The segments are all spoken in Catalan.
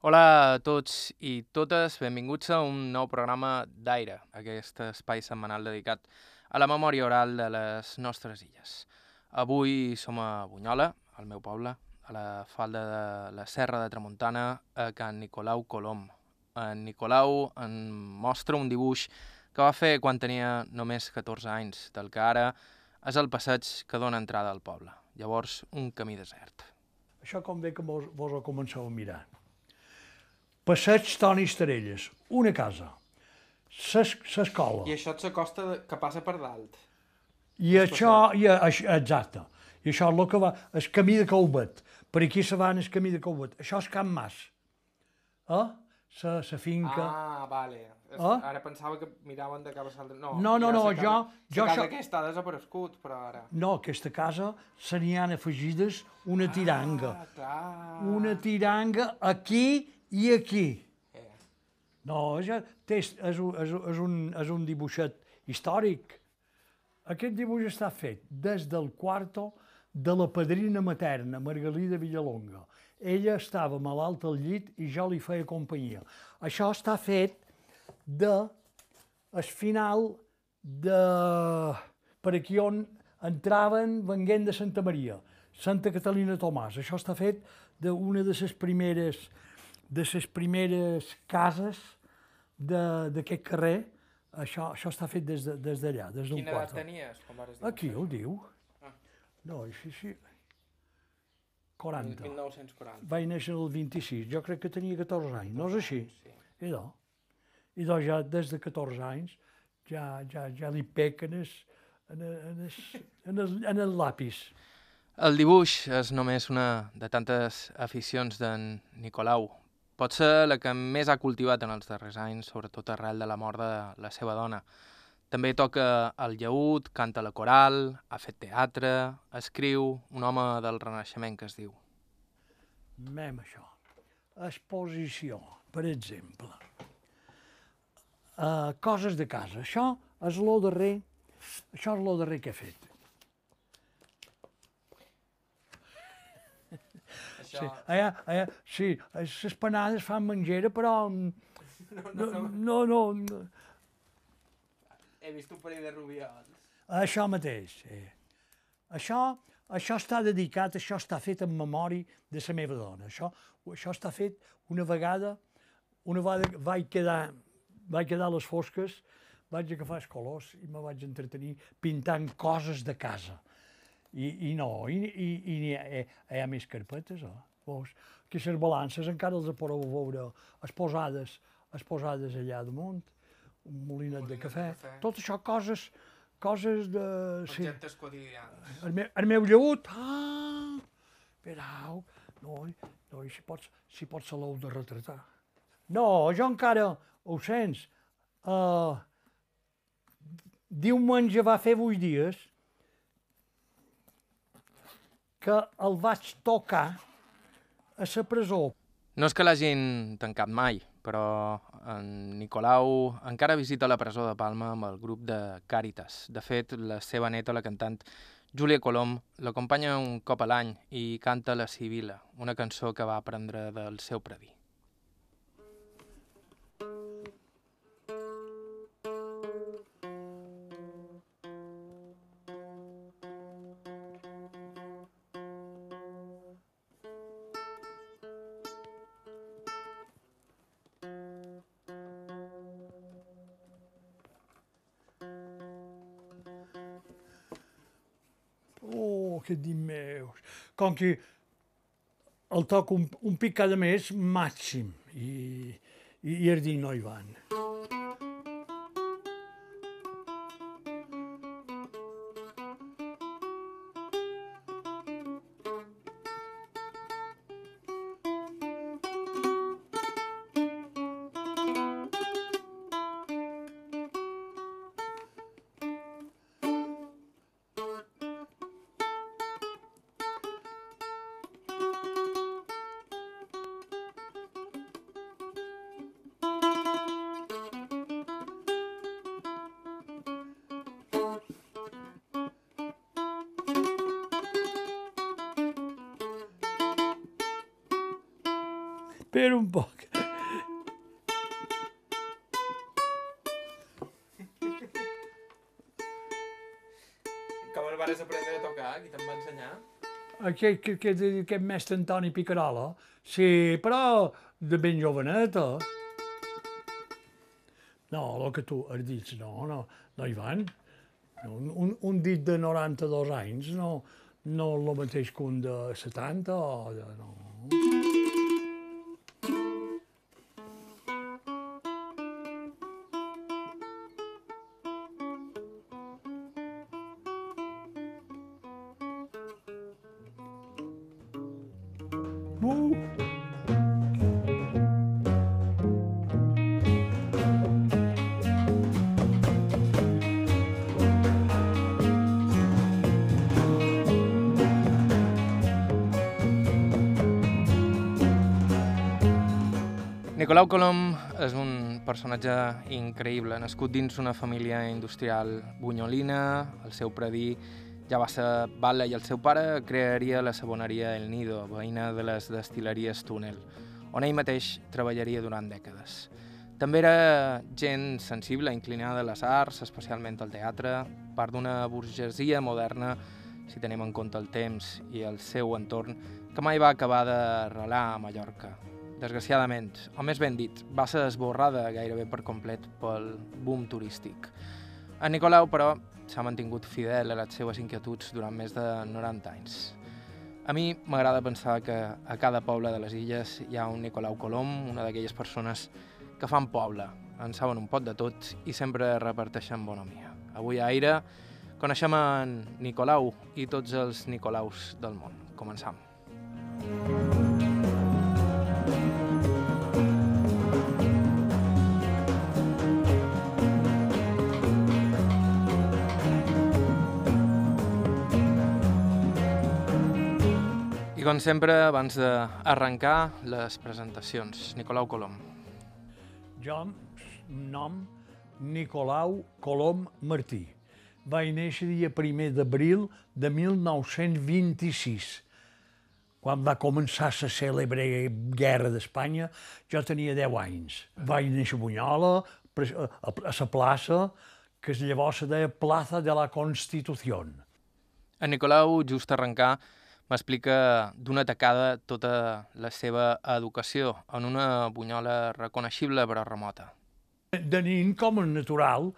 Hola a tots i totes, benvinguts a un nou programa d'Aire, aquest espai setmanal dedicat a la memòria oral de les nostres illes. Avui som a Bunyola, al meu poble, a la falda de la Serra de Tramuntana, a Can Nicolau Colom. En Nicolau en mostra un dibuix que va fer quan tenia només 14 anys, del que ara és el passeig que dona entrada al poble. Llavors, un camí desert. Això com bé que vos, vos ho comenceu a mirar. Passeig Toni Estarelles, una casa, s'escola. I això et s'acosta que passa per dalt. I això, i, això, exacte, i això és el que va, el camí de Colbet. Per aquí se va en el camí de Colbet. Això és Can Mas. Eh? Sa, sa finca. Ah, vale. Es, Ah? Ara pensava que miraven de cap a l'altre. No, No, no, no, jo- sé jo que això- aquesta ha desaparegut, però ara... No, aquesta casa se n'hi han afegides una tiranga. Ah, clar. Una tiranga aquí i aquí. No, ja és, és, un- és, un, és un dibuixet històric. Aquest dibuix està fet des del quarto de la padrina materna, Margalida Villalonga. Ella estava malalta al llit i jo li feia companyia. Això està fet de el final de... per aquí on entraven venguent de Santa Maria, Santa Catalina Tomàs. Això està fet d'una de les primeres de les primeres cases de- d'aquest carrer. Això, això està fet des d'allà, de, des d'allà, des d'un Quina edat quart. tenies quan vares Aquí ho diu. Ah. No, així sí. 40. 1940. Vaig néixer el 26, jo crec que tenia 14 anys, no és així? Sí. I do. I do ja des de 14 anys ja, ja, ja li pec en el, en el, en el, en el, en el lapis. El dibuix és només una de tantes aficions d'en Nicolau. Pot ser la que més ha cultivat en els darrers anys, sobretot arrel de la mort de la seva dona. També toca el llaüt, canta la coral, ha fet teatre, escriu, un home del Renaixement que es diu. Mem això. Exposició, per exemple. Uh, coses de casa. Això és lo darrer, això és lo darrer que he fet. Sí, allà, allà, sí, les panades fan menjera, però... No, no, no, no, no, He vist un parell de rubiols. això mateix. Sí. Això, això està dedicat, això està fet en memòria de la meva dona. Això, això està fet una vegada, una vegada vaig quedar, vaig quedar a les fosques, vaig agafar els colors i me vaig entretenir pintant coses de casa. I, i no, i, i, i n'hi ha, eh, hi ha més carpetes, oh? Veus? Que les balances encara els podeu veure exposades, exposades allà damunt, un molinet de cafè, cafè. tot això coses, coses de... Sí. quotidians. El, meu, el meu lleut, ah, esperau, no, no, i si pots, si pots se l'heu de retratar. No, jo encara, ho sents, uh, diumenge va fer vuit dies que el vaig tocar a la presó. No és que l'hagin tancat mai, però en Nicolau encara visita la presó de Palma amb el grup de Càritas. De fet, la seva neta, la cantant Júlia Colom, l'acompanya un cop a l'any i canta La Sibila, una cançó que va aprendre del seu predí. Com que el toc un, un pic cada mes màxim i, i, i els dic no hi van. El vas aprendre a tocar? Qui te'n va ensenyar? Aquest, aquest, aquest, aquest mestre Antoni Picarola, sí, però de ben joveneta. No, el que tu has dit, no, no, no hi van. Un, un, un dit de 92 anys no, no el mateix que un de 70 o de... No. Nicolau Colom és un personatge increïble, nascut dins una família industrial bunyolina, el seu predí ja va ser bala i el seu pare crearia la saboneria El Nido, veïna de les destileries Túnel, on ell mateix treballaria durant dècades. També era gent sensible, inclinada a les arts, especialment al teatre, part d'una burgesia moderna, si tenim en compte el temps i el seu entorn, que mai va acabar d'arrelar a Mallorca. Desgraciadament, o més ben dit, va ser esborrada gairebé per complet pel boom turístic. En Nicolau, però, s'ha mantingut fidel a les seves inquietuds durant més de 90 anys. A mi m'agrada pensar que a cada poble de les illes hi ha un Nicolau Colom, una d'aquelles persones que fan poble, en saben un pot de tot i sempre reparteixen bonomia. Avui a Aire coneixem en Nicolau i tots els Nicolaus del món. Començam. I com sempre, abans d'arrencar les presentacions, Nicolau Colom. Jo, nom Nicolau Colom Martí. Vaig néixer dia 1 d'abril de 1926. Quan va començar la cèlebre guerra d'Espanya, jo tenia 10 anys. Vaig néixer a Bunyola, a la plaça, que llavors se deia Plaza de la Constitución. En Nicolau, just arrencar, m'explica d'una tacada tota la seva educació en una bunyola reconeixible però remota. De nin, com a natural,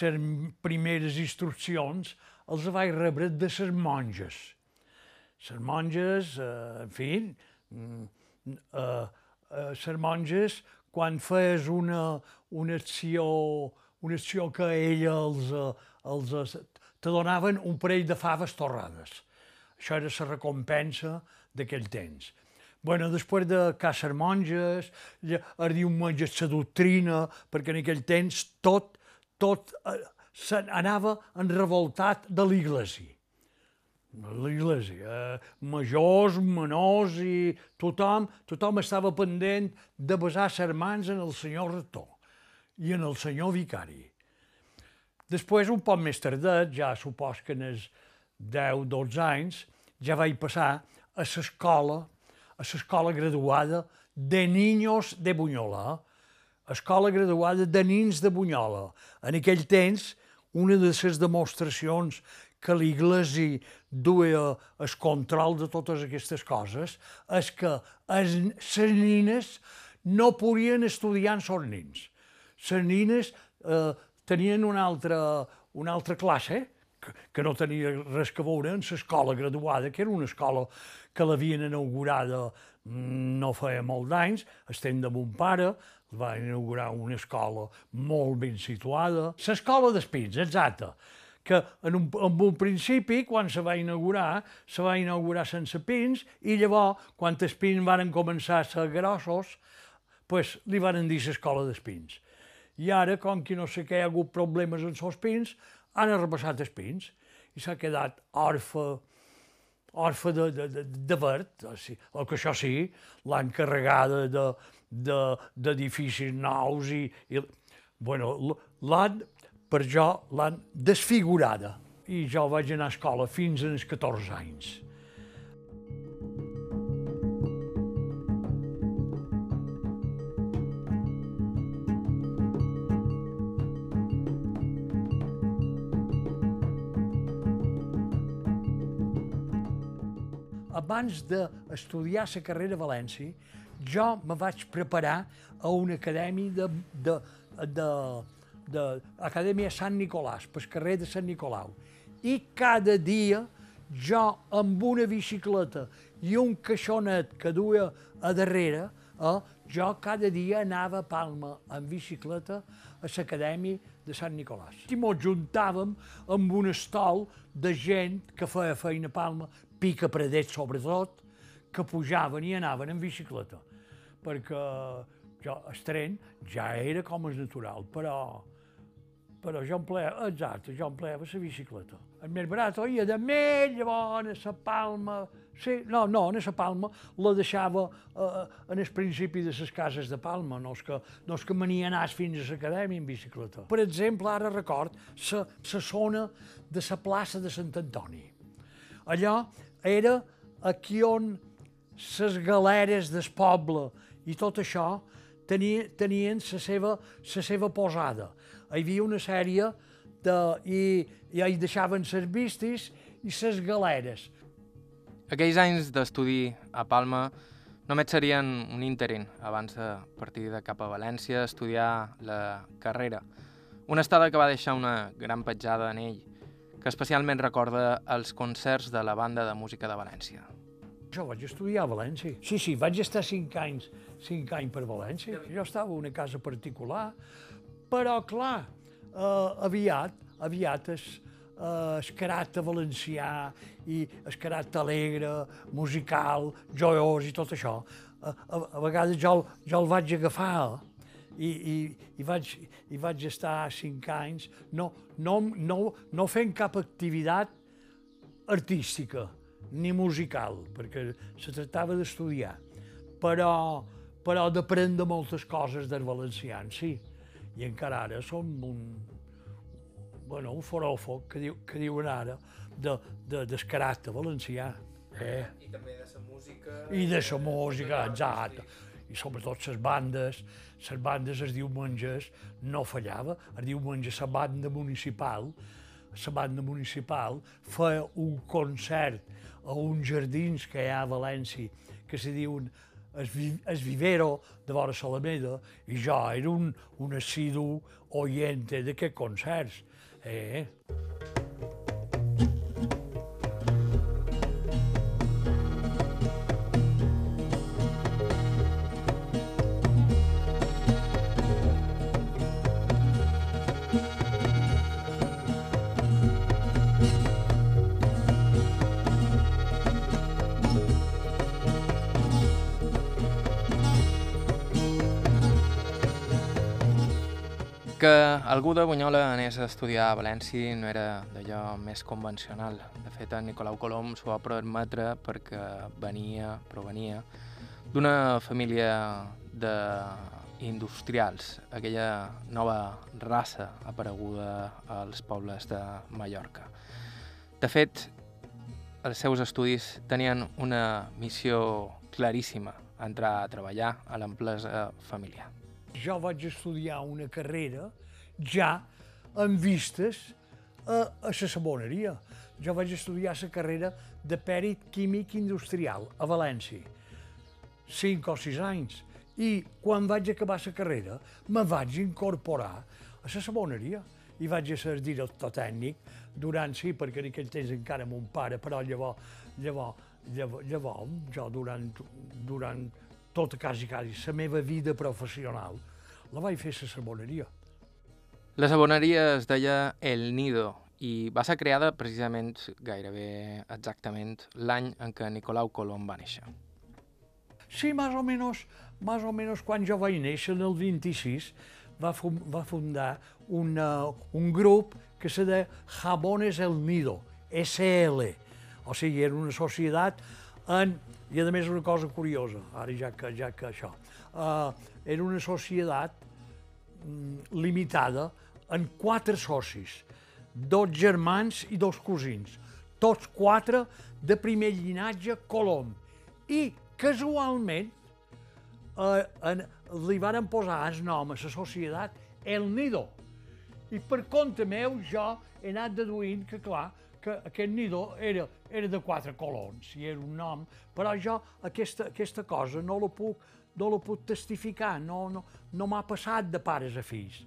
les primeres instruccions els vaig rebre de les monges. Les monges, eh, en fi, eh, eh, les monges, quan fes una, una acció, una acció que ella els, els, te donaven un parell de faves torrades. Això era la recompensa d'aquell temps. bueno, després de caçar monges, es diu monges la doctrina, perquè en aquell temps tot, tot eh, anava en revoltat de l'Iglésia. L'Iglésia, eh, majors, menors i tothom, tothom estava pendent de basar les mans en el senyor rector i en el senyor vicari. Després, un poc més tardet, ja supos que en els 10-12 anys, ja vaig passar a l'escola, a l'escola graduada de Niños de Bunyola, escola graduada de nins de Bunyola. En aquell temps, una de les demostracions que l'Iglésia duia el control de totes aquestes coses és que les nines no podien estudiar en els nins. Les nines eh, tenien una altra, una altra classe, que, que no tenia res que veure amb l'escola graduada, que era una escola que l'havien inaugurada no feia molt d'anys, estem de mon pare, va inaugurar una escola molt ben situada. L'escola d'Espins, exacte, que en un, en un principi, quan se va inaugurar, se va inaugurar sense pins, i llavors, quan els pins varen començar a ser grossos, pues, li van dir l'escola d'Espins. I ara, com que no sé què, hi ha hagut problemes amb els pins, han repassat els pins i s'ha quedat orfe, orfe de, de, de, de verd, o, sigui, o que això sí, l'han carregada de, d'edificis de, nous i, i bueno, l'han, per jo, l'han desfigurada. I jo vaig anar a escola fins als 14 anys. Abans d'estudiar la carrera a València, jo me vaig preparar a una acadèmia de, de, de, de, Acadèmia Sant Nicolàs, pel carrer de Sant Nicolau. I cada dia jo amb una bicicleta i un caixonet que duia a darrere, eh, jo cada dia anava a Palma en bicicleta a l'acadèmia de Sant Nicolàs. I mos juntàvem amb un estol de gent que feia feina a Palma, pica predet sobretot, que pujaven i anaven en bicicleta. Perquè jo, el tren ja era com és natural, però però jo empleava, exacte, jo empleava la bicicleta. El més barat oia de més, llavors, a la Palma, sí, no, no, a la Palma la deixava eh, en el principi de les cases de Palma, no és que, no és que me n'hi anàs fins a l'acadèmia en bicicleta. Per exemple, ara record la zona de la plaça de Sant Antoni. Allò era aquí on les galeres del poble i tot això tenien, tenien la seva, la seva posada hi havia una sèrie de, i, i hi deixaven les vistes i les galeres. Aquells anys d'estudi a Palma només serien un interín abans de partir de cap a València a estudiar la carrera. Una estada que va deixar una gran petjada en ell, que especialment recorda els concerts de la banda de música de València. Jo vaig estudiar a València. Sí, sí, vaig estar cinc anys, cinc anys per València. Jo estava en una casa particular, però, clar, eh, aviat, aviat es, eh, el caràcter valencià i el caràcter alegre, musical, joiós i tot això, a, a, a vegades jo, jo el vaig agafar i, i, i, vaig, i vaig estar cinc anys no, no, no, no fent cap activitat artística ni musical, perquè se tractava d'estudiar, però, però d'aprendre moltes coses dels valencians, sí i encara ara som un, bueno, un forofo que, diu, que diuen ara de, de, del caràcter valencià. Eh? I també de la música... I de la música, exacte. I sobretot les bandes, les bandes els diumenges no fallava, el diumenge la banda municipal, la banda municipal feia un concert a uns jardins que hi ha a València que se diuen el, vi, el vivero de vora Salameda i jo era un, un assidu oiente d'aquests concerts. Eh? Que algú de Bunyola anés a estudiar a València no era d'allò més convencional. De fet, en Nicolau Colom s'ho va permetre perquè venia, provenia, d'una família d'industrials, aquella nova raça apareguda als pobles de Mallorca. De fet, els seus estudis tenien una missió claríssima, entrar a treballar a l'empresa familiar jo vaig estudiar una carrera ja amb vistes a, a la saboneria. Jo vaig estudiar la carrera de pèrit químic industrial a València, cinc o sis anys. I quan vaig acabar la carrera, me vaig incorporar a la saboneria i vaig ser director tècnic durant, sí, perquè en aquell temps encara mon pare, però llavors, llavors, llavors, llavors jo durant, durant tota quasi, quasi la meva vida professional la vaig fer a la saboneria. La saboneria es deia El Nido i va ser creada precisament gairebé exactament l'any en què Nicolau Colom va néixer. Sí, més o menys, més o menys quan jo vaig néixer, en el 26, va, va fundar una, un grup que se de Jabones El Nido, SL. O sigui, era una societat en i a més una cosa curiosa, ara ja que, ja que això, uh, era una societat mm, limitada en quatre socis, dos germans i dos cosins, tots quatre de primer llinatge Colom. I casualment eh, en, li van posar el nom a la societat El Nido. I per compte meu jo he anat deduint que, clar, que aquest nido era, era de quatre colons, i era un nom, però jo aquesta, aquesta cosa no la puc, no la puc testificar, no, no, no m'ha passat de pares a fills.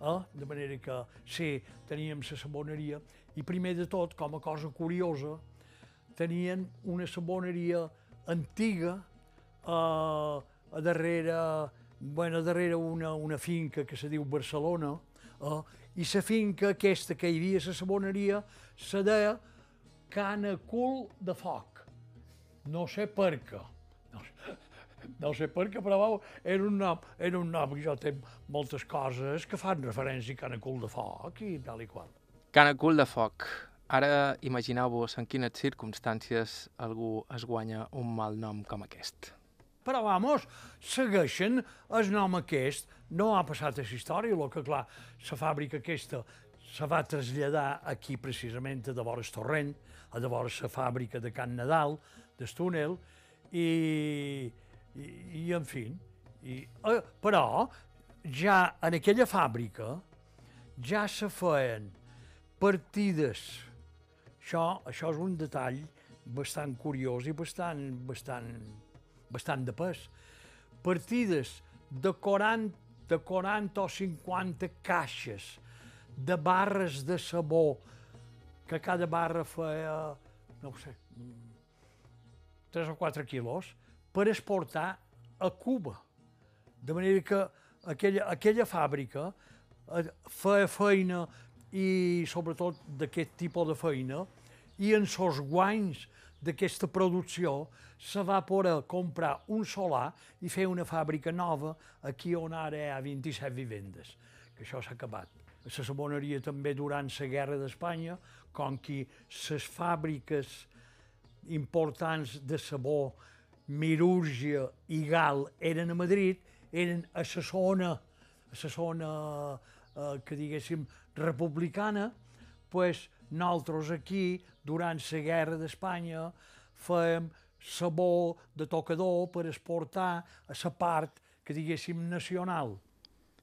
Eh? De manera que sí, teníem la saboneria, i primer de tot, com a cosa curiosa, tenien una saboneria antiga eh, a darrere, bueno, darrere una, una finca que se diu Barcelona, eh, i la finca aquesta que hi havia la saboneria se deia Cana Cul de Foc. No sé per què. No sé, no sé per què, però vau, era un nom, era un nom que jo té moltes coses que fan referència a Cana Cul de Foc i tal i qual. Cana Cul de Foc. Ara imagineu-vos en quines circumstàncies algú es guanya un mal nom com aquest. Però, vamos, segueixen el nom aquest. No ha passat a la història, el que, clar, la fàbrica aquesta se va traslladar aquí precisament de vores Torrent, a vores la fàbrica de Can Nadal, d'Estunel, i, i, i en fi. I, eh, però ja en aquella fàbrica ja se feien partides això, això és un detall bastant curiós i bastant, bastant, bastant de pes. Partides de 40, de 40 o 50 caixes de barres de sabó, que cada barra feia, no sé, 3 o 4 quilos, per exportar a Cuba. De manera que aquella, aquella fàbrica eh, feia feina i sobretot d'aquest tipus de feina i en els guanys d'aquesta producció se va poder comprar un solar i fer una fàbrica nova aquí on ara hi ha 27 vivendes, que això s'ha acabat. La saboneria també durant la guerra d'Espanya, com que les fàbriques importants de sabó, Mirúrgia i Gal eren a Madrid, eren a la zona, a la zona eh, que diguéssim republicana, pues, nosaltres aquí, durant la guerra d'Espanya, fèiem sabó de tocador per exportar a la part que diguéssim nacional.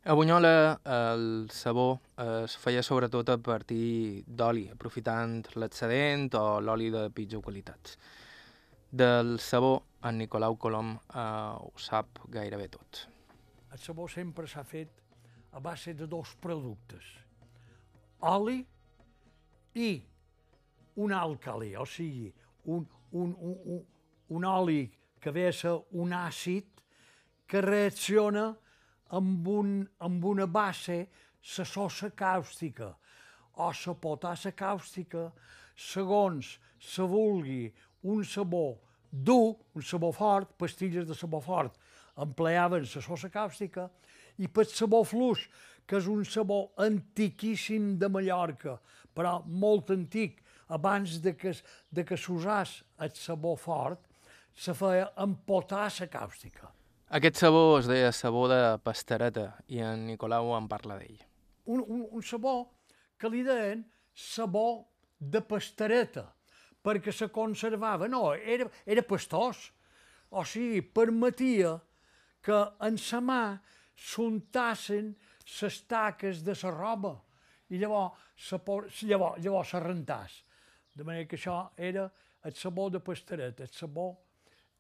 A Bunyola el sabó es feia sobretot a partir d'oli, aprofitant l'excedent o l'oli de pitjor qualitat. Del sabó, en Nicolau Colom eh, ho sap gairebé tot. El sabó sempre s'ha fet a base de dos productes, oli i un àlcali, o sigui, un, un, un, un, un oli que ve a ser un àcid que reacciona amb, un, amb una base, la sosa càustica o la potassa càustica, segons se vulgui un sabó dur, un sabó fort, pastilles de sabó fort, empleaven la sosa càustica, i per sabó fluix, que és un sabó antiquíssim de Mallorca, però molt antic, abans de que, de que s'usàs el sabó fort, se feia amb potassa càustica. Aquest sabó es deia sabó de pastereta i en Nicolau en parla d'ell. Un, un, un sabó que li deien sabó de pastereta, perquè se conservava, no, era, era pastós. O sigui, permetia que en sa mà s'untassin les taques de la roba i llavors se, llavors, llavors se rentàs. De manera que això era el sabó de pastereta, el sabó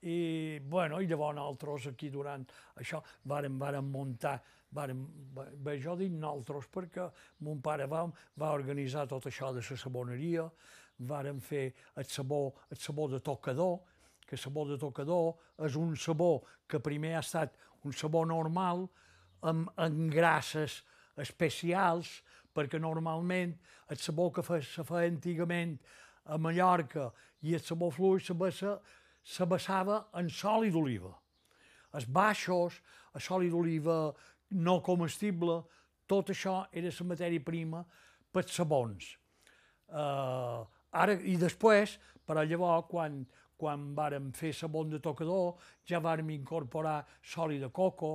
i, bueno, i llavors nosaltres aquí durant això vàrem, vàrem muntar, vàrem, bé, jo dic nosaltres perquè mon pare va, va organitzar tot això de la saboneria, vàrem fer el sabó, el sabó de tocador, que el sabó de tocador és un sabó que primer ha estat un sabó normal, amb engrasses especials, perquè normalment el sabó que fe, se feia antigament a Mallorca i el sabó fluix se, basa, se basava en sòlid d'oliva. Els baixos, el sòlid d'oliva no comestible, tot això era la matèria prima per sabons. Uh, ara, I després, però llavors, quan, quan vàrem fer sabon de tocador, ja vàrem incorporar sòlid de coco,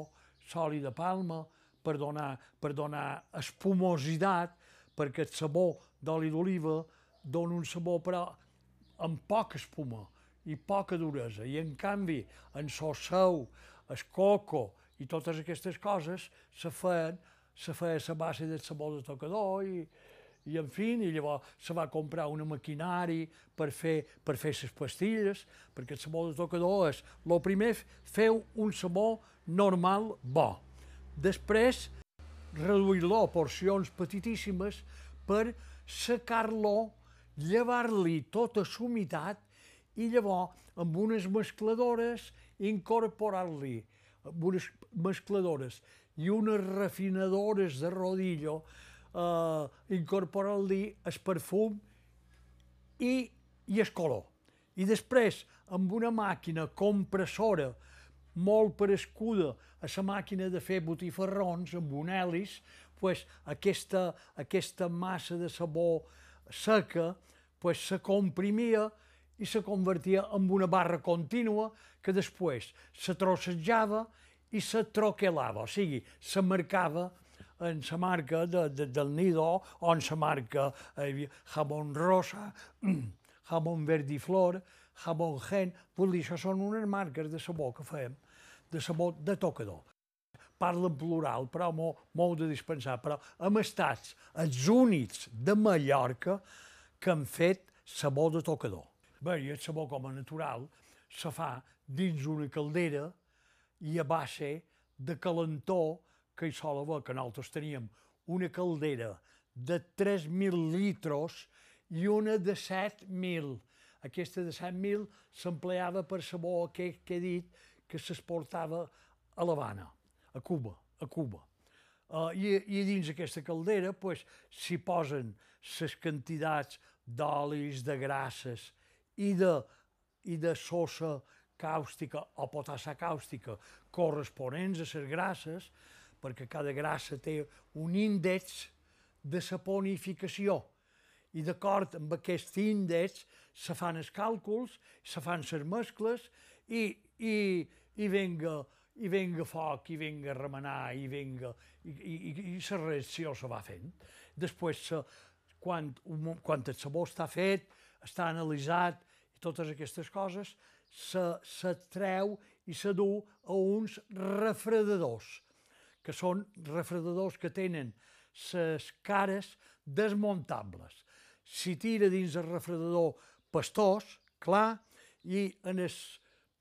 soli de palma per donar, per donar espumositat, perquè el sabó d'oli d'oliva dona un sabó però amb poca espuma i poca duresa. I en canvi, en seu, el coco i totes aquestes coses se feien, se feia la base del sabó de tocador i, i en fi, i llavors se va comprar una maquinari per fer per fer les pastilles, perquè el sabó de tocador és, el primer, feu un sabó normal bo. Després, reduir-lo a porcions petitíssimes per secar-lo, llevar-li tota la humitat i llavors amb unes mescladores incorporar-li unes mescladores i unes refinadores de rodillo eh, incorporar-li el perfum i, i el color. I després, amb una màquina compressora molt parescuda a la màquina de fer botifarrons amb un hélice, pues, aquesta, aquesta massa de sabó seca pues, se comprimia i se convertia en una barra contínua que després se trossejava i se troquelava, o sigui, se marcava en la marca de, de, del Nido o en la marca eh, jamón rosa, jamón verdiflor, jamón gen, vull dir, això són unes marques de sabó que fem, de sabó de tocador. Parla en plural, però m'ho de dispensar, però hem estat els únics de Mallorca que han fet sabó de tocador. El sabó com a natural se fa dins una caldera i a base de calentó que hi sol haver, que nosaltres teníem una caldera de 3.000 litres i una de 7.000. Aquesta de 7.000 s'empleava per sabó aquest que he dit que s'exportava a l'Havana a Cuba, a Cuba. Uh, i, I dins aquesta caldera pues, s'hi posen les quantitats d'olis, de grasses i de, i de sosa càustica o potassa càustica corresponents a les grasses, perquè cada grassa té un índex de saponificació. I d'acord amb aquest índex se fan els càlculs, se fan les mescles i, i, i venga i venga foc, i venga remenar, i venga... I, i, i la reacció se va fent. Després, quan, un, quan el sabó està fet, està analitzat, i totes aquestes coses, se, se treu i se du a uns refredadors, que són refredadors que tenen les cares desmuntables. Si tira dins el refredador pastós, clar, i en el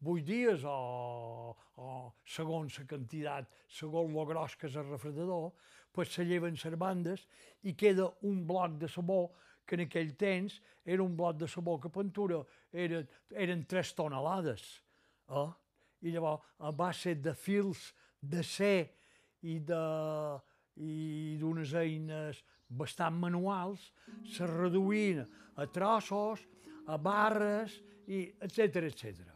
vuit dies o, o segons la quantitat, segons lo gros que és el refredador, pues se lleven les bandes i queda un bloc de sabó que en aquell temps era un bloc de sabó que pintura era, eren tres tonelades. Eh? I llavors, a base de fils de ser i de i d'unes eines bastant manuals, se reduïen a trossos, a barres, i etc etc.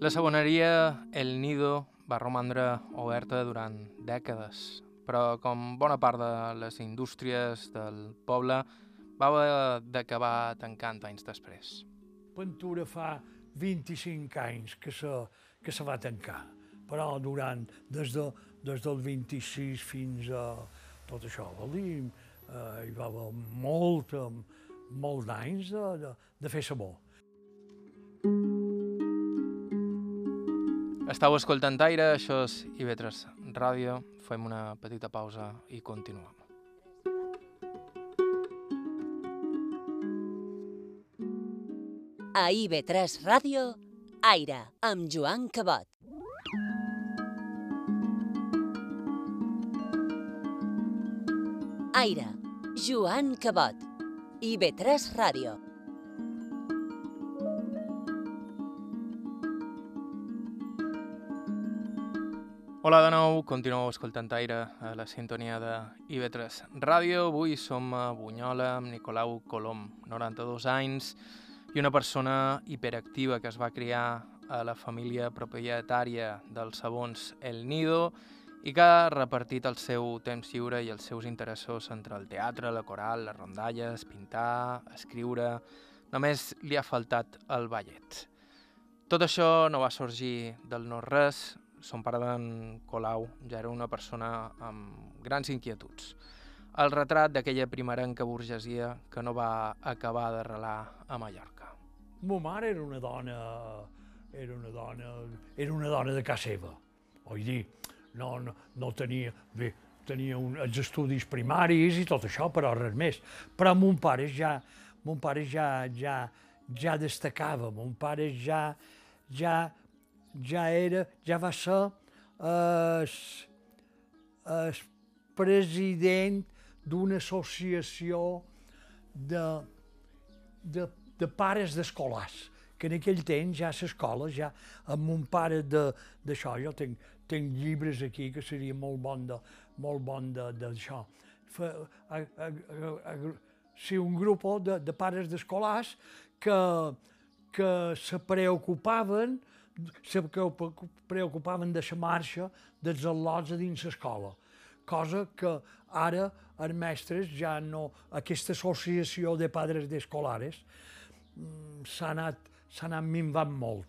La saboneria El Nido va romandre oberta durant dècades, però com bona part de les indústries del poble va haver d'acabar tancant anys després. Pintura fa 25 anys que se, que se va tancar, però durant, des, de, des del 26 fins a tot això, vol dir, eh, hi va haver molt, molt d'anys de, de, de fer sabó. Estau escoltant Aire, això és IB3 Ràdio. Fem una petita pausa i continuem. A IB3 Ràdio, Aire, amb Joan Cabot. Aire, Joan Cabot. IB3 Ràdio. Hola de nou, continueu escoltant Aire a la sintonia de IB3 Ràdio. Avui som a Bunyola amb Nicolau Colom, 92 anys, i una persona hiperactiva que es va criar a la família propietària dels sabons El Nido i que ha repartit el seu temps lliure i els seus interessos entre el teatre, la coral, les rondalles, pintar, escriure... Només li ha faltat el ballet. Tot això no va sorgir del no-res. Son pare d'en Colau ja era una persona amb grans inquietuds. El retrat d'aquella primerenca burgesia que no va acabar d'arrelar a Mallorca. Ma mare era una dona, era una dona, era una dona de casa seva vull dir, no, no, no tenia, bé, tenia un, els estudis primaris i tot això, però res més. Però mon pare ja, mon pare ja, ja, ja destacava, mon pare ja, ja, ja era, ja va ser el, el president d'una associació de, de, de pares d'escolars, que en aquell temps ja a l'escola, ja amb mon pare d'això, jo tinc, tinc llibres aquí que seria molt bon de, molt bon d'això. Sí, un grup de, de pares d'escolars que, que se preocupaven se preocupaven de la marxa dels al·lots a dins l'escola, cosa que ara els mestres ja no... Aquesta associació de padres d'escolares mm, s'ha anat, anat minvant molt.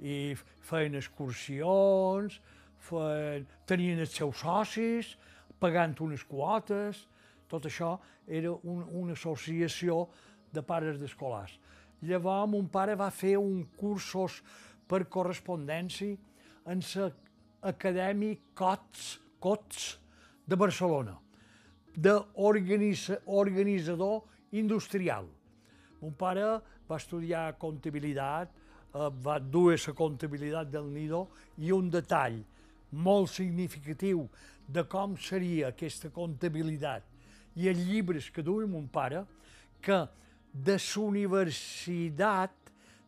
I feien excursions, feien, tenien els seus socis, pagant unes quotes, tot això era un, una associació de pares d'escolars. Llavors, mon pare va fer un cursos per correspondència en l'acadèmic COTS, COTS de Barcelona, d'organitzador industrial. Mon pare va estudiar comptabilitat, eh, va dur la comptabilitat del Nido i un detall molt significatiu de com seria aquesta comptabilitat i els llibres que duia mon pare, que de la universitat,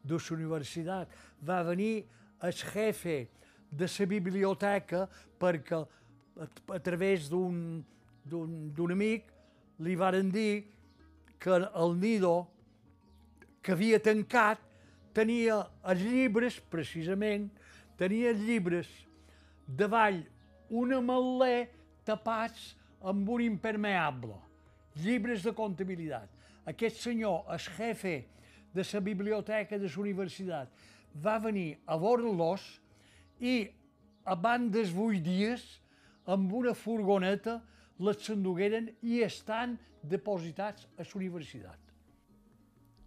de la universitat, va venir el jefe de la biblioteca perquè a, través d'un amic li varen dir que el Nido que havia tancat tenia els llibres, precisament, tenia els llibres davall una malè tapats amb un impermeable, llibres de comptabilitat. Aquest senyor, el jefe de la biblioteca de la universitat, va venir a veure-los i abans dels vuit dies, amb una furgoneta, les s'endugueren i estan depositats a la universitat.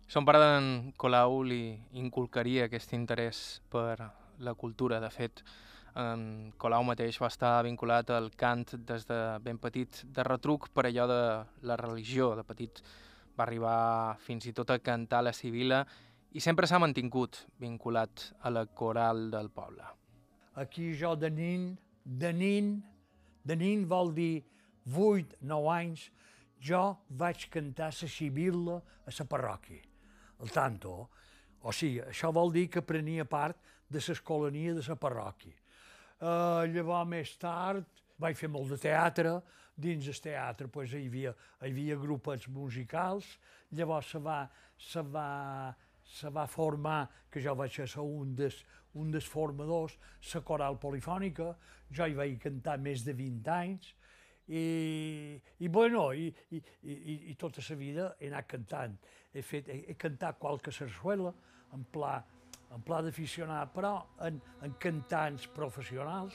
Son pare d'en Colau li inculcaria aquest interès per la cultura. De fet, en Colau mateix va estar vinculat al cant des de ben petit de retruc per allò de la religió. De petit va arribar fins i tot a cantar la Sibila i sempre s'ha mantingut vinculat a la coral del poble. Aquí jo de nin, de nin, de nin vol dir 8, 9 anys, jo vaig cantar la Sibila a la parròquia el tanto. O sigui, això vol dir que prenia part de l'escolania de la parròquia. Uh, llavors, més tard, vaig fer molt de teatre, dins del teatre pues, hi, havia, hi havia grupets musicals, llavors se va, se va, se va formar, que jo vaig ser un dels, un dels formadors, la coral polifònica, jo hi vaig cantar més de 20 anys, i, i bueno, i, i, i, i tota la vida he anat cantant. He, fet, he, he cantat qualque sarsuela en pla, en pla d'aficionat, però en, en cantants professionals.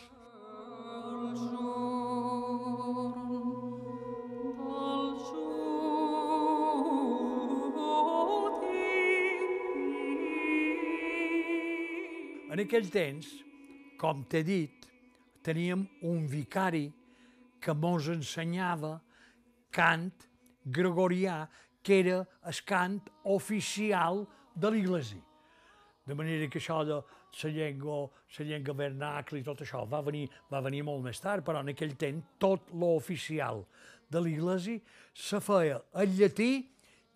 En aquell temps, com t'he dit, teníem un vicari que mos ensenyava cant gregorià, que era el cant oficial de l'Iglesi. De manera que això de la llengua, la llengua vernacle i tot això va venir, va venir molt més tard, però en aquell temps tot l'oficial de l'Iglesi se feia el llatí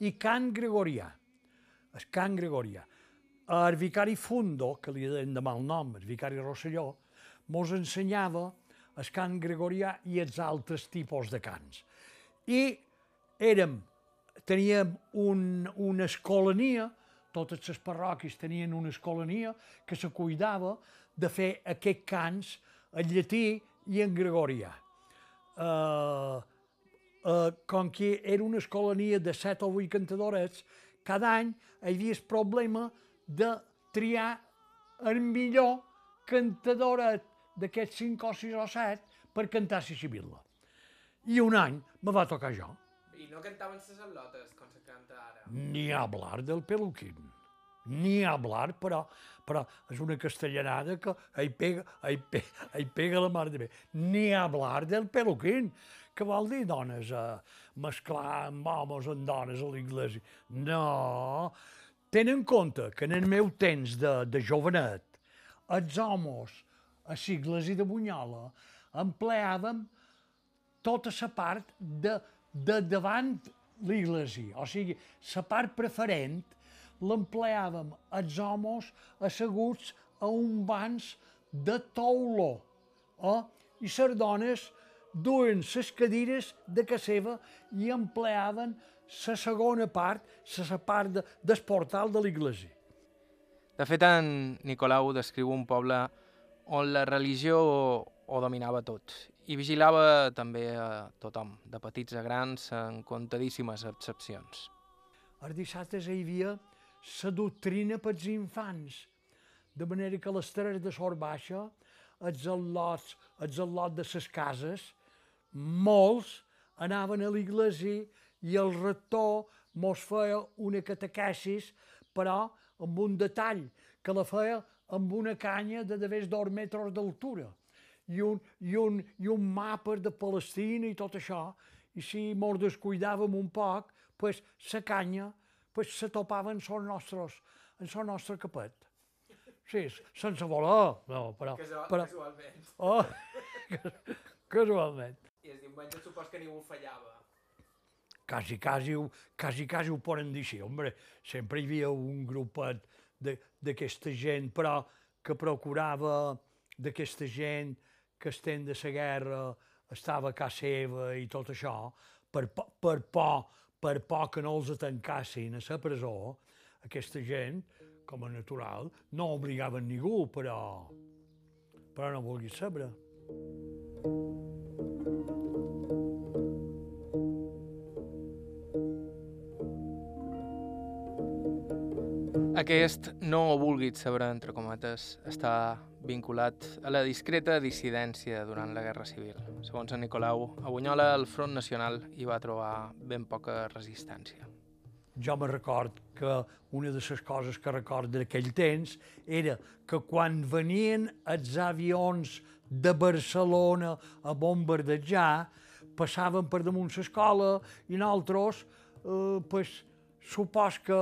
i cant gregorià. El cant gregorià. El vicari Fundo, que li deien de mal nom, el vicari Rosselló, mos ensenyava el cant gregorià i els altres tipus de cants. I érem, teníem un, una escolania, totes les parròquies tenien una escolania que se cuidava de fer aquests cants en llatí i en gregorià. Uh, uh, com que era una escolania de set o vuit cantadorets, cada any hi havia el problema de triar el millor cantadoret d'aquests cinc o sis o set per cantar la Sibilla. I un any me va tocar jo. I no cantaven les al·lotes com se canta ara? Ni hablar del peluquín. ni hablar, però, però és una castellanada que hi pega, hi pega, hi pega la mare de bé. Ni hablar del peluquín, que vol dir dones, a mesclar amb homes amb dones a l'església. No, tenen en compte que en el meu temps de, de jovenet, els homes a l'església de Bunyola empleàvem tota la part de, de davant l'església. O sigui, la part preferent l'empleàvem els homes asseguts a un bancs de tauló. Eh? I les dones duen les cadires de casa seva i empleaven la segona part, la part de, del portal de l'església. De fet, en Nicolau descriu un poble on la religió ho dominava tot i vigilava també a tothom, de petits a grans, en contadíssimes excepcions. Els dissabtes hi havia la doctrina pels infants, de manera que a les 3 de sort baixa, els al·lots, els al·lots de les cases, molts anaven a l'església i el rector mos feia una catequesis, però amb un detall, que la feia amb una canya de de dos metres d'altura i un, i, un, i un mapa de Palestina i tot això, i si mos descuidàvem un poc, pues, la canya pues, se topava en son nostres, en son nostre capet. Sí, sense voler, no, però... Casual, però casualment. oh, casualment. I el diumenge supos que ningú fallava. Quasi, quasi, quasi, quasi ho poden dir així. Hombre, sempre hi havia un grupet d'aquesta gent, però que procurava d'aquesta gent que estem de la guerra estava a casa seva i tot això, per, per por, per por que no els tancassin a la presó, aquesta gent, com a natural, no obligaven ningú, però, però no vulguis saber. Aquest no ho vulguis saber, entre cometes, està vinculat a la discreta dissidència durant la Guerra Civil. Segons en Nicolau, a Bunyola el Front Nacional hi va trobar ben poca resistència. jo me record que una de les coses que recordo d'aquell temps era que quan venien els avions de Barcelona a bombardejar, passaven per damunt l'escola i nosaltres, eh, pues, supos que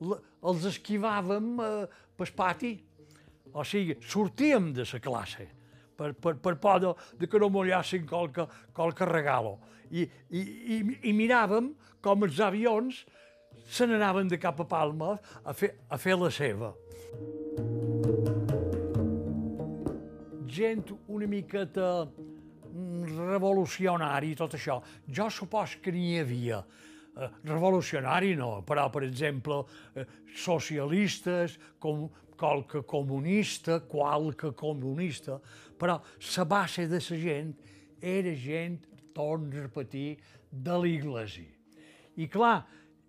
l- els esquivàvem eh, pel pati. O sigui, sortíem de la classe per, per, per por de, de que no mollassin qualque, qualque regalo. I, i, i, I miràvem com els avions se n'anaven de cap a Palma a fer, a fer la seva. Gent una miqueta mm, revolucionari i tot això. Jo supos que n'hi havia. Eh, revolucionari no, però, per exemple, eh, socialistes, com, qualque comunista, qualque comunista, però la base de la gent era gent, torno a repetir, de l'església. I clar,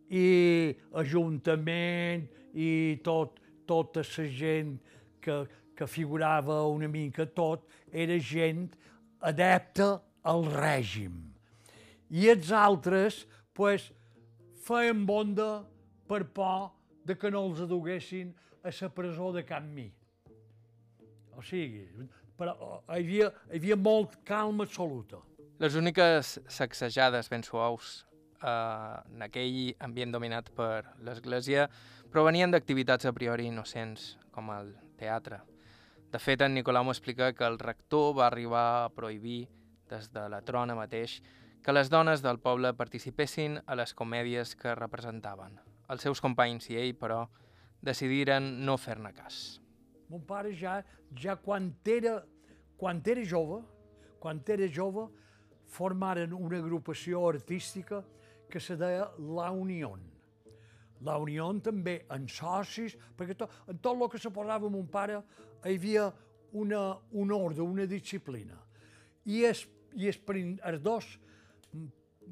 i Ajuntament i tot, tota la gent que, que figurava una mica tot, era gent adepta al règim. I els altres, pues, feien bonda per por de que no els aduguessin a la presó de Can Mi. O sigui, però hi havia, hi havia molt calma absoluta. Les úniques sacsejades ben suaus eh, en aquell ambient dominat per l'Església provenien d'activitats a priori innocents, com el teatre. De fet, en Nicolau m'explica que el rector va arribar a prohibir, des de la trona mateix, que les dones del poble participessin a les comèdies que representaven. Els seus companys i ell, però, decidiren no fer-ne cas. Mon pare ja, ja quan era, quan era jove, quan era jove, formaren una agrupació artística que se deia La Unión. La Unió també en socis, perquè to, en tot el que se posava mon pare hi havia una, un ordre, una disciplina. I els, i prin- els dos,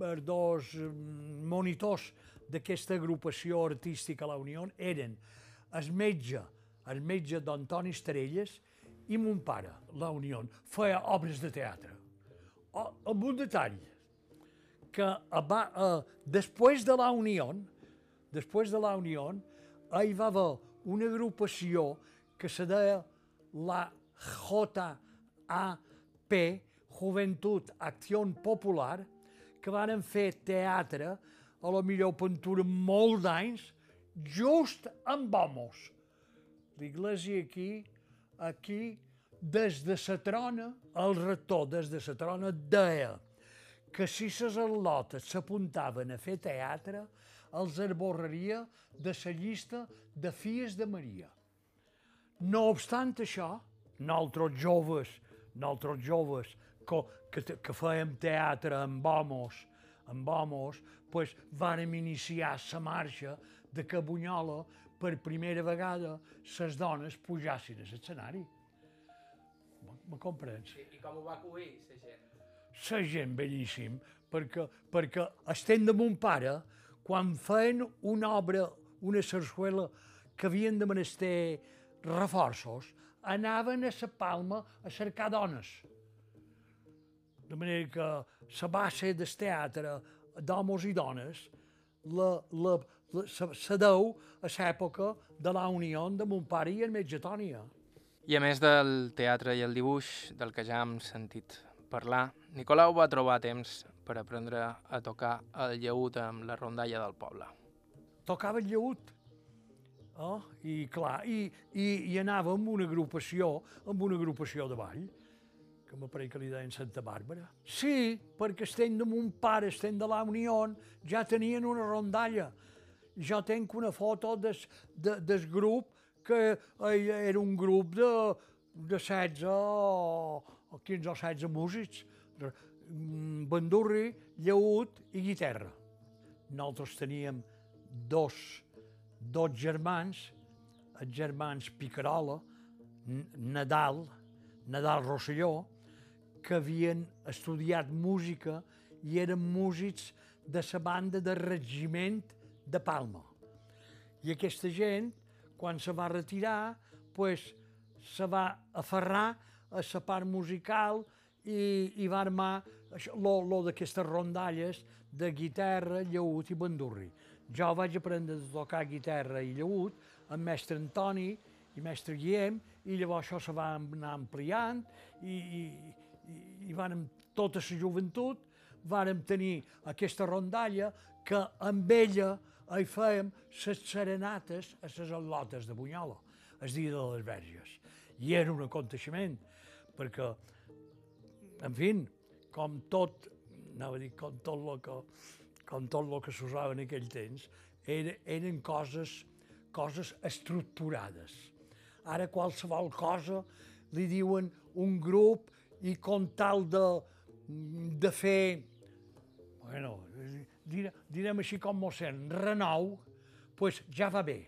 els dos mm, monitors d'aquesta agrupació artística La Unió eren el metge, el metge d'Antoni Estrelles i mon pare, La Unió, feia obres de teatre. O, amb un detall, que va, eh, després de la Unió, després de la Unió, hi va haver una agrupació que se deia la JAP, Juventud Acción Popular, que varen fer teatre, a la millor pintura molt d'anys, just amb homos. L'església aquí, aquí, des de la trona, el rector des de la trona deia que si les al·lotes s'apuntaven a fer teatre, els arborraria de la llista de fies de Maria. No obstant això, nosaltres joves, nosaltres joves, que, que, que fèiem teatre amb homos, amb homos, pues, vàrem iniciar la marxa de que a Bunyola, per primera vegada, les dones pujassin a l'escenari. Me comprens? I, I com ho va acollir, la gent? La gent bellíssim, perquè, perquè estem de mon pare, quan feien una obra, una sarsuela, que havien de menester reforços, anaven a la Palma a cercar dones. De manera que la base del teatre d'homes i dones la, la, la, se, se deu a l'època de la unió de mon pare i el metge Tònia. I a més del teatre i el dibuix, del que ja hem sentit parlar, Nicolau va trobar temps per aprendre a tocar el lleut amb la rondalla del poble. Tocava el lleut. Oh, I clar, i, i, i anava amb una agrupació, amb una agrupació de ball, que m'apareix que li deien Santa Bàrbara. Sí, perquè estem de mon pare, estem de la Unió, ja tenien una rondalla. Jo tenc una foto des, de, des grup que era un grup de, de 16 o, o 15 o 16 músics, bandurri, lleut i guitarra. Nosaltres teníem dos, dos germans, els germans Picarola, Nadal, Nadal Rosselló, que havien estudiat música i eren músics de la banda de regiment de Palma. I aquesta gent, quan se va retirar, pues, se va aferrar a la part musical i, i va armar això, lo, lo d'aquestes rondalles de guitarra, lleut i bandurri. Jo vaig aprendre a tocar guitarra i lleut amb mestre Antoni i mestre Guillem i llavors això se va anar ampliant i, i, i, i vàrem, tota la joventut, vàrem tenir aquesta rondalla que amb ella hi fèiem les serenates a les al·lotes de Bunyola, el dia de les Verges. I era un aconteixement, perquè, en fi, com tot, anava a dir, com tot el que, com tot el que s'usava en aquell temps, era, eren coses, coses estructurades. Ara qualsevol cosa li diuen un grup i com tal de, de fer, bueno, dire, direm així com mossèn, renou, pues ja va bé,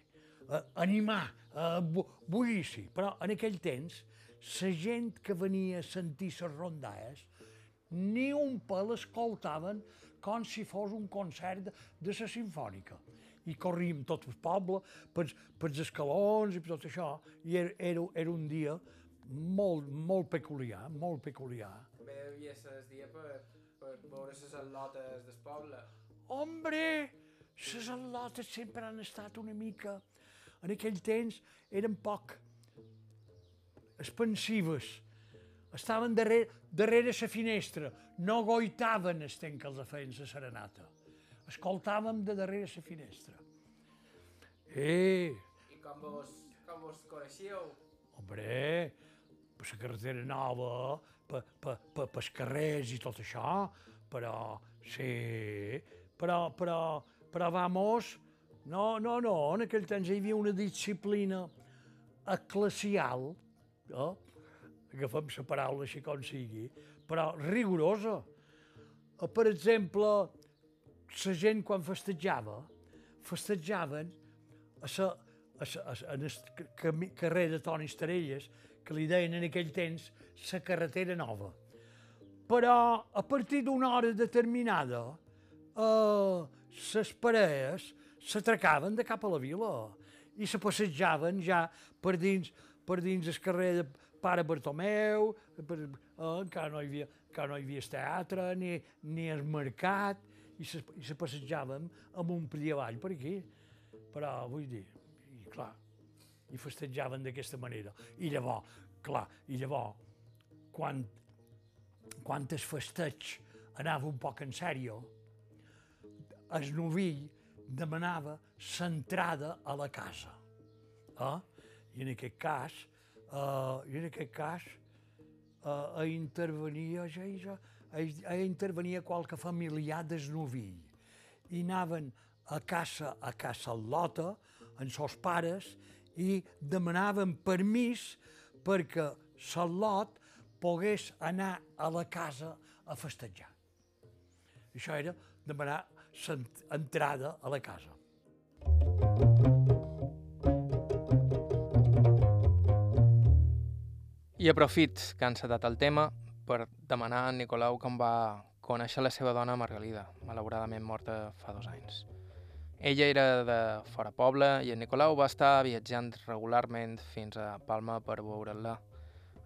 uh, animar, uh, bu bullici. Però en aquell temps, la gent que venia a sentir les rondalles, ni un pel escoltaven com si fos un concert de la sinfònica. I corríem tot el poble pels, pels escalons i tot això, i era, era, era un dia molt, molt peculiar, molt peculiar. També devia ser el dia per, per veure les al·lotes del poble. Hombre, les al·lotes sempre han estat una mica... En aquell temps eren poc expansives. Estaven darrere, darrere la finestra, no goitaven el temps que els feien la serenata. Escoltàvem de darrere la finestra. Eh, I com vos, com vos coneixíeu? Hombre, per la carretera nova, per, per, per, pels carrers i tot això, però, sí, però, però, però vamos, no, no, no, en aquell temps hi havia una disciplina eclesial, no? agafem la paraula així com sigui, però rigorosa. Per exemple, la gent quan festejava, festejaven a la, a a, en el carrer de Toni Estarelles, que li deien en aquell temps la carretera nova. Però a partir d'una hora determinada, eh, les parelles s'atracaven de cap a la vila i se passejaven ja per dins, per dins el carrer de Pare Bartomeu, per, eh, encara, no hi havia, encara no hi havia teatre, ni, ni el mercat, i se, i se passejàvem amb un per avall per aquí. Però, vull dir, i festejaven d'aquesta manera. I llavors, clar, i llavors, quan, quan el festeig anava un poc en sèrio, el novill demanava l'entrada a la casa. Eh? I en aquest cas, eh, i en aquest cas, eh, intervenia, ja, ja, a intervenia qualque familiar del novill. I anaven a casa, a casa Lota, amb seus pares, i demanaven permís perquè Lot pogués anar a la casa a festejar. Això era demanar entrada a la casa. I aprofit que han encetat el tema per demanar a Nicolau com va conèixer la seva dona Margalida, malauradament morta fa dos anys. Ella era de fora poble i en Nicolau va estar viatjant regularment fins a Palma per veure-la.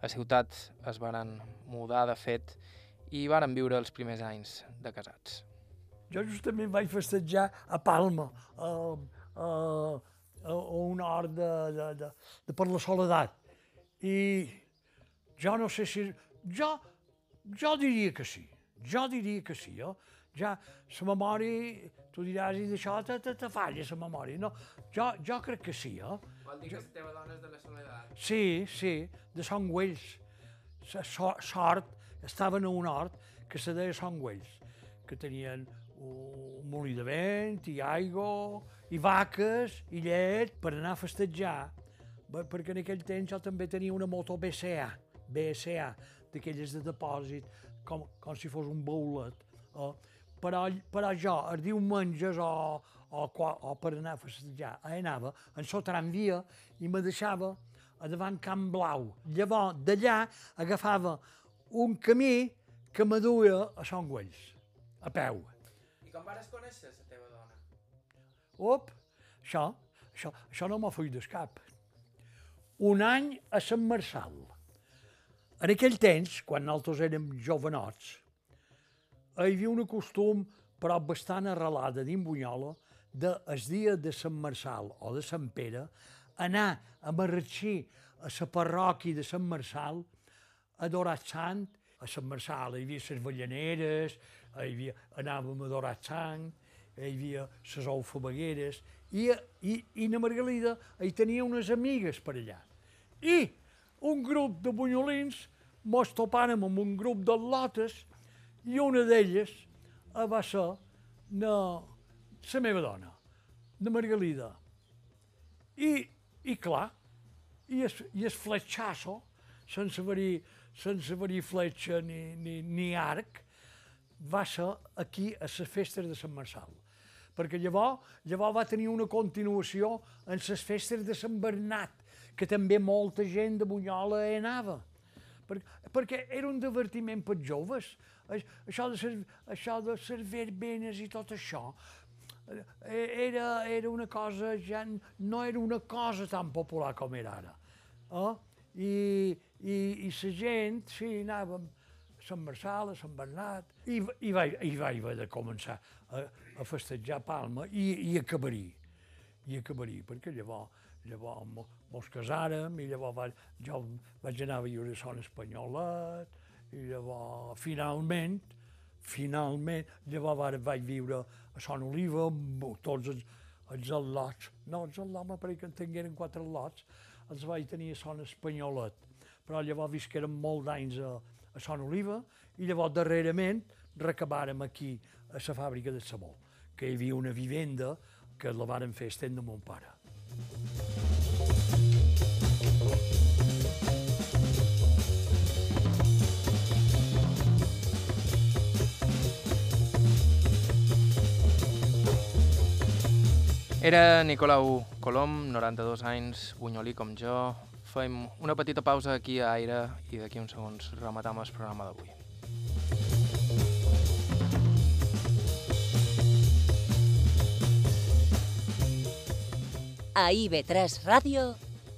A ciutat es varen mudar, de fet, i varen viure els primers anys de casats. Jo justament vaig festejar a Palma, a, a, a un hort de, de, de, de per la soledat. I jo no sé si... Jo, jo diria que sí. Jo diria que sí. Jo, ja la memòria, tu diràs, i d'això te, te, te falla la memòria. No, jo, jo crec que sí. Eh? Vol dir que la teva dona és de la soledat? Sí, sí, de Son Güells. La so, sort, estaven a un hort que se deia Son Güells, que tenien un molí de vent, i aigua, i vaques, i llet, per anar a festejar, perquè en aquell temps jo també tenia una moto BCA, BCA, d'aquelles de depòsit, com, com si fos un boulet. Eh? Però, però jo, els diumenges o, o, o per anar a festejar, anava en so tramvia i me deixava a davant Camp Blau. Llavors, d'allà agafava un camí que me duia a Son Güells, a peu. I com vares conèixer la teva dona? Op, això, això, això no m'ho fuig d'escap. Un any a Sant Marçal. En aquell temps, quan nosaltres érem jovenots, hi havia un costum, però bastant arrelada dins Bunyola, de el dia de Sant Marçal o de Sant Pere, anar a marratxir a la parròquia de Sant Marçal, a adorar Sant, a Sant Marçal hi havia les ballaneres, hi havia, anàvem a adorar Sant, hi havia les alfabegueres, i, i, i na Margalida hi tenia unes amigues per allà. I un grup de bunyolins mos topàrem amb un grup de lotes i una d'elles va ser na, la meva dona, de Margalida. I, i clar, i es, i es fletxasso, sense haver-hi sense haver fletxa ni, ni, ni arc, va ser aquí a les festes de Sant Marçal. Perquè llavors, llavors va tenir una continuació en les festes de Sant Bernat, que també molta gent de Bunyola anava perquè, perquè era un divertiment per joves. Això de, ser, això de ser verbenes i tot això era, era una cosa, ja no era una cosa tan popular com era ara. Eh? I, i, i la gent, sí, anàvem a Sant Marçal, a Sant Bernat, i, i, vaig, i vaig haver de començar a, a festejar Palma i, i acabaria, i acabaria, perquè llavors Llavors mos casàrem i llavors va, jo vaig anar a viure a Son Espanyolet i llavors finalment, finalment, llavors vaig viure a Son Oliva amb tots els, els al·lots. No, els al·lots que en tingueren quatre al·lots, els vaig tenir a Son Espanyolet. Però llavors visquérem molt d'anys a, a Son Oliva i llavors darrerament recabàrem aquí a la fàbrica de sabó, que hi havia una vivenda que la varen fer estent de mon pare. Era Nicolau Colom, 92 anys, bunyolí com jo. Fem una petita pausa aquí a Aire i d'aquí uns segons rematam el programa d'avui. A IB3 Ràdio,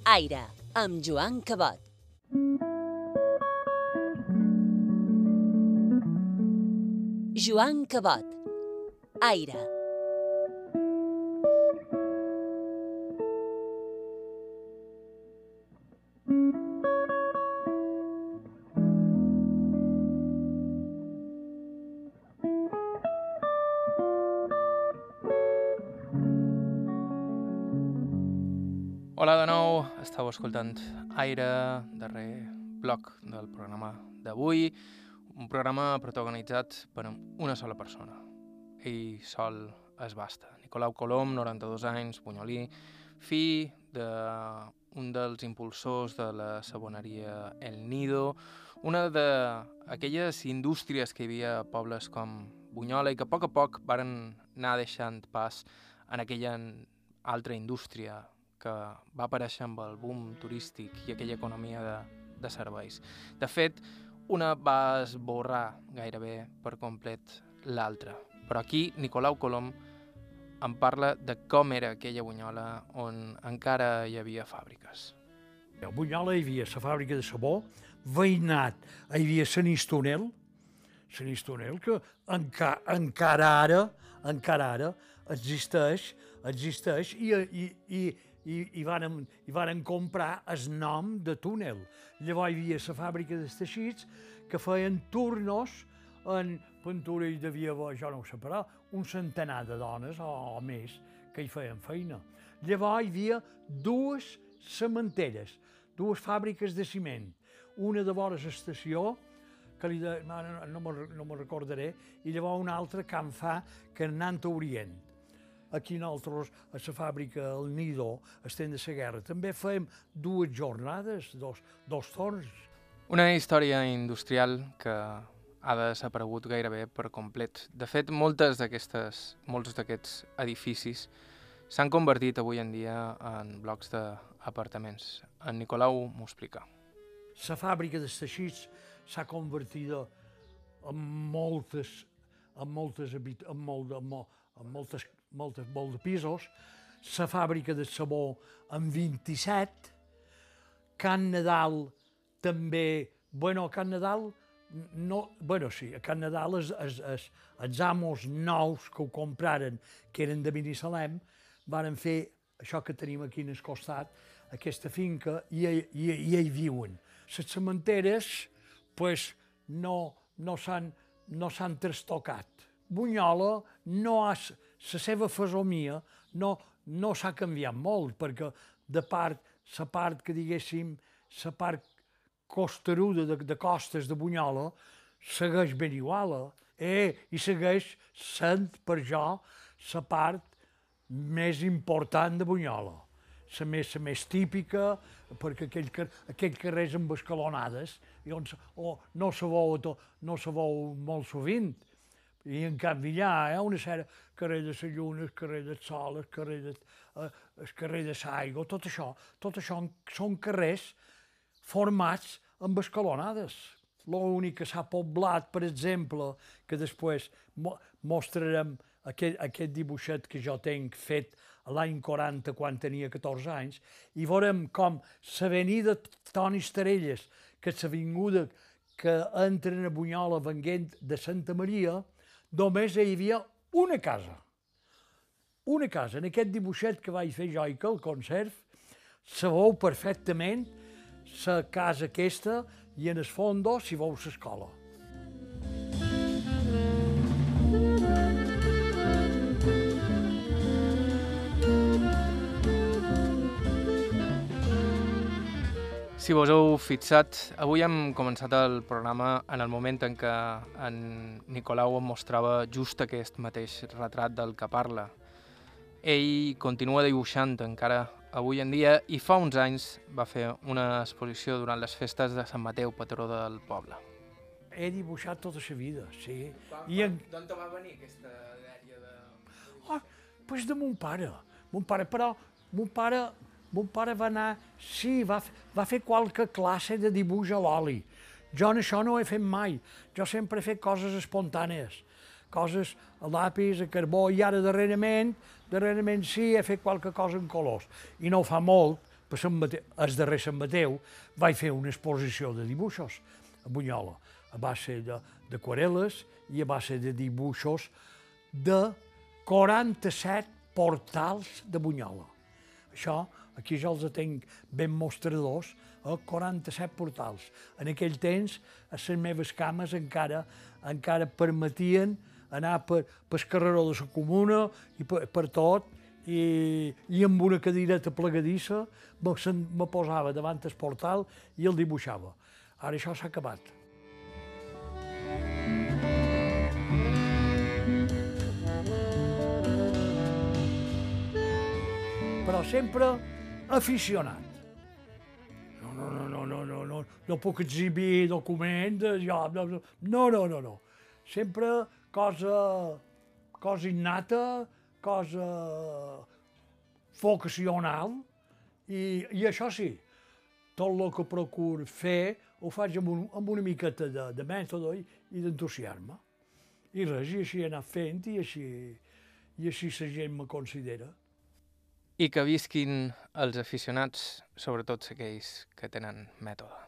Aire, amb Joan Cabot. Joan Cabot. Aire. Estàu escoltant Aire, darrer bloc del programa d'avui, un programa protagonitzat per una sola persona. Ell sol es basta. Nicolau Colom, 92 anys, bunyolí, fi d'un dels impulsors de la saboneria El Nido, una d'aquelles indústries que hi havia a pobles com Bunyola i que a poc a poc varen anar deixant pas en aquella altra indústria que va aparèixer amb el boom turístic i aquella economia de, de serveis. De fet, una va esborrar gairebé per complet l'altra. Però aquí Nicolau Colom em parla de com era aquella Bunyola on encara hi havia fàbriques. A Bunyola hi havia la fàbrica de sabó, veïnat, hi havia Sant Istonel, Sant Istonel, que enca, encara ara, encara ara existeix, existeix i, i, i, i, i, varen, i varen comprar el nom de túnel. Llavors hi havia la fàbrica de teixits que feien turnos en pintura i devia haver, jo no ho sé, però un centenar de dones o, o més que hi feien feina. Llavors hi havia dues cementeres, dues fàbriques de ciment, una de vora l'estació, que li de, no, no, no me recordaré, i llavors una altra Can Fa, que anant a Orient aquí nosaltres, a la fàbrica El Nido, estem de la guerra, també fem dues jornades, dos, dos torns. Una història industrial que ha desaparegut gairebé per complet. De fet, moltes d'aquestes, molts d'aquests edificis s'han convertit avui en dia en blocs d'apartaments. En Nicolau m'ho explica. La fàbrica de teixits s'ha convertit en moltes, en moltes, en molt, en, molt, en moltes moltes, molt de pisos, la fàbrica de sabó en 27, Can Nadal també, bueno, Can Nadal, no, bueno, sí, a Can Nadal els, els, els, els amos nous que ho compraren, que eren de Binissalem, varen fer això que tenim aquí en el costat, aquesta finca, i, i, i hi viuen. Les cementeres, pues, no, no s'han no trastocat. Bunyola no ha, la seva fesomia no, no s'ha canviat molt, perquè de part, la part que diguéssim, la part costeruda de, de costes de Bunyola segueix ben igual, eh? i segueix sent per jo la part més important de Bunyola, la més, la més típica, perquè aquell, aquell carrers amb escalonades, i on, oh, no se veu, no se veu molt sovint, i en canvi allà hi ha una sèrie, carrer de la Lluna, el carrer del Sol, el carrer de, eh, el carrer de l'Aigua, tot això, tot això són carrers formats amb escalonades. L'únic que s'ha poblat, per exemple, que després mo mostrarem aquest, aquest dibuixet que jo tenc fet l'any 40 quan tenia 14 anys, i veurem com l'avenida Toni Estarelles, que és l'avinguda que entren a Bunyola venguent de Santa Maria, només hi havia una casa. Una casa. En aquest dibuixet que vaig fer jo i que el conserv, sabeu perfectament la casa aquesta i en el fons si veu l'escola. Si vos heu fixat, avui hem començat el programa en el moment en què en Nicolau em mostrava just aquest mateix retrat del que parla. Ell continua dibuixant encara avui en dia i fa uns anys va fer una exposició durant les festes de Sant Mateu, patró del poble. He dibuixat tota la vida, sí. I en... D'on va venir aquesta dèria de... Oh, pues de mon pare. Mon pare, però mon pare Mon pare va anar, sí, va, va fer qualque classe de dibuix a l'oli. Jo en això no ho he fet mai. Jo sempre he fet coses espontànies, coses a l'àpis, a carbó, i ara darrerament, darrerament sí, he fet qualque cosa en colors. I no fa molt, per Sant Mateu, el darrer Sant Mateu, vaig fer una exposició de dibuixos a Bunyola, a base d'aquarel·les i a base de dibuixos de 47 portals de Bunyola. Això Aquí jo els tenc ben mostradors, eh, 47 portals. En aquell temps, a les meves cames encara encara permetien anar per, per el carreró de la comuna i per, per tot, i, i amb una cadireta plegadissa me, me posava davant el portal i el dibuixava. Ara això s'ha acabat. Però sempre aficionat. No, no, no, no, no, no, no, no puc exhibir documents, jo, no, no, no, no, no. Sempre cosa, cosa innata, cosa vocacional, i, i això sí, tot el que procuro fer ho faig amb, un, amb una miqueta de, de mètode i d'entusiasme. I res, i així he anat fent i així, i així la gent me considera. I que visquin els aficionats, sobretot aquells que tenen mètode.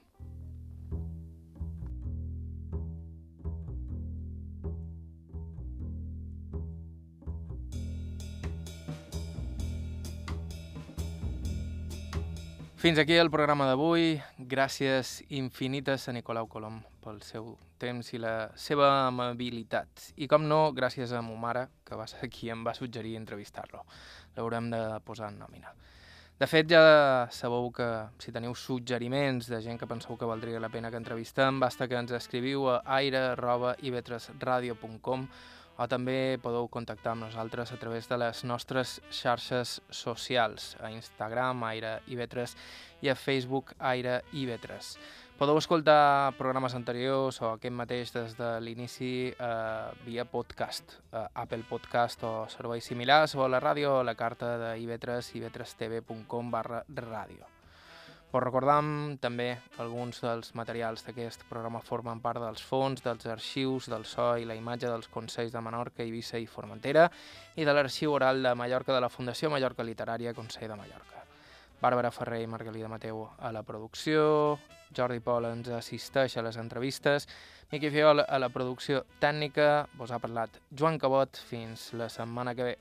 Fins aquí el programa d'avui. Gràcies infinites a Nicolau Colom pel seu temps i la seva amabilitat. I com no, gràcies a mo mare, que va ser qui em va suggerir entrevistar-lo. L'haurem de posar en nòmina. De fet, ja sabeu que si teniu suggeriments de gent que penseu que valdria la pena que entrevistem, basta que ens escriviu a aire.ivetresradio.com o també podeu contactar amb nosaltres a través de les nostres xarxes socials, a Instagram, Aire Ivetres, i a Facebook, Aire Ivetres. Podeu escoltar programes anteriors o aquest mateix des de l'inici eh, via podcast, eh, Apple Podcast o serveis similars, o a la ràdio o a la carta de ivetres, ivetrestv.com barra ràdio. Us recordam també alguns dels materials d'aquest programa formen part dels fons, dels arxius, del so i la imatge dels Consells de Menorca, Eivissa i Formentera i de l'arxiu oral de Mallorca de la Fundació Mallorca Literària Consell de Mallorca. Bàrbara Ferrer i Margalida Mateu a la producció, Jordi Pol ens assisteix a les entrevistes, Miqui Fiol a la producció tècnica, vos ha parlat Joan Cabot, fins la setmana que ve.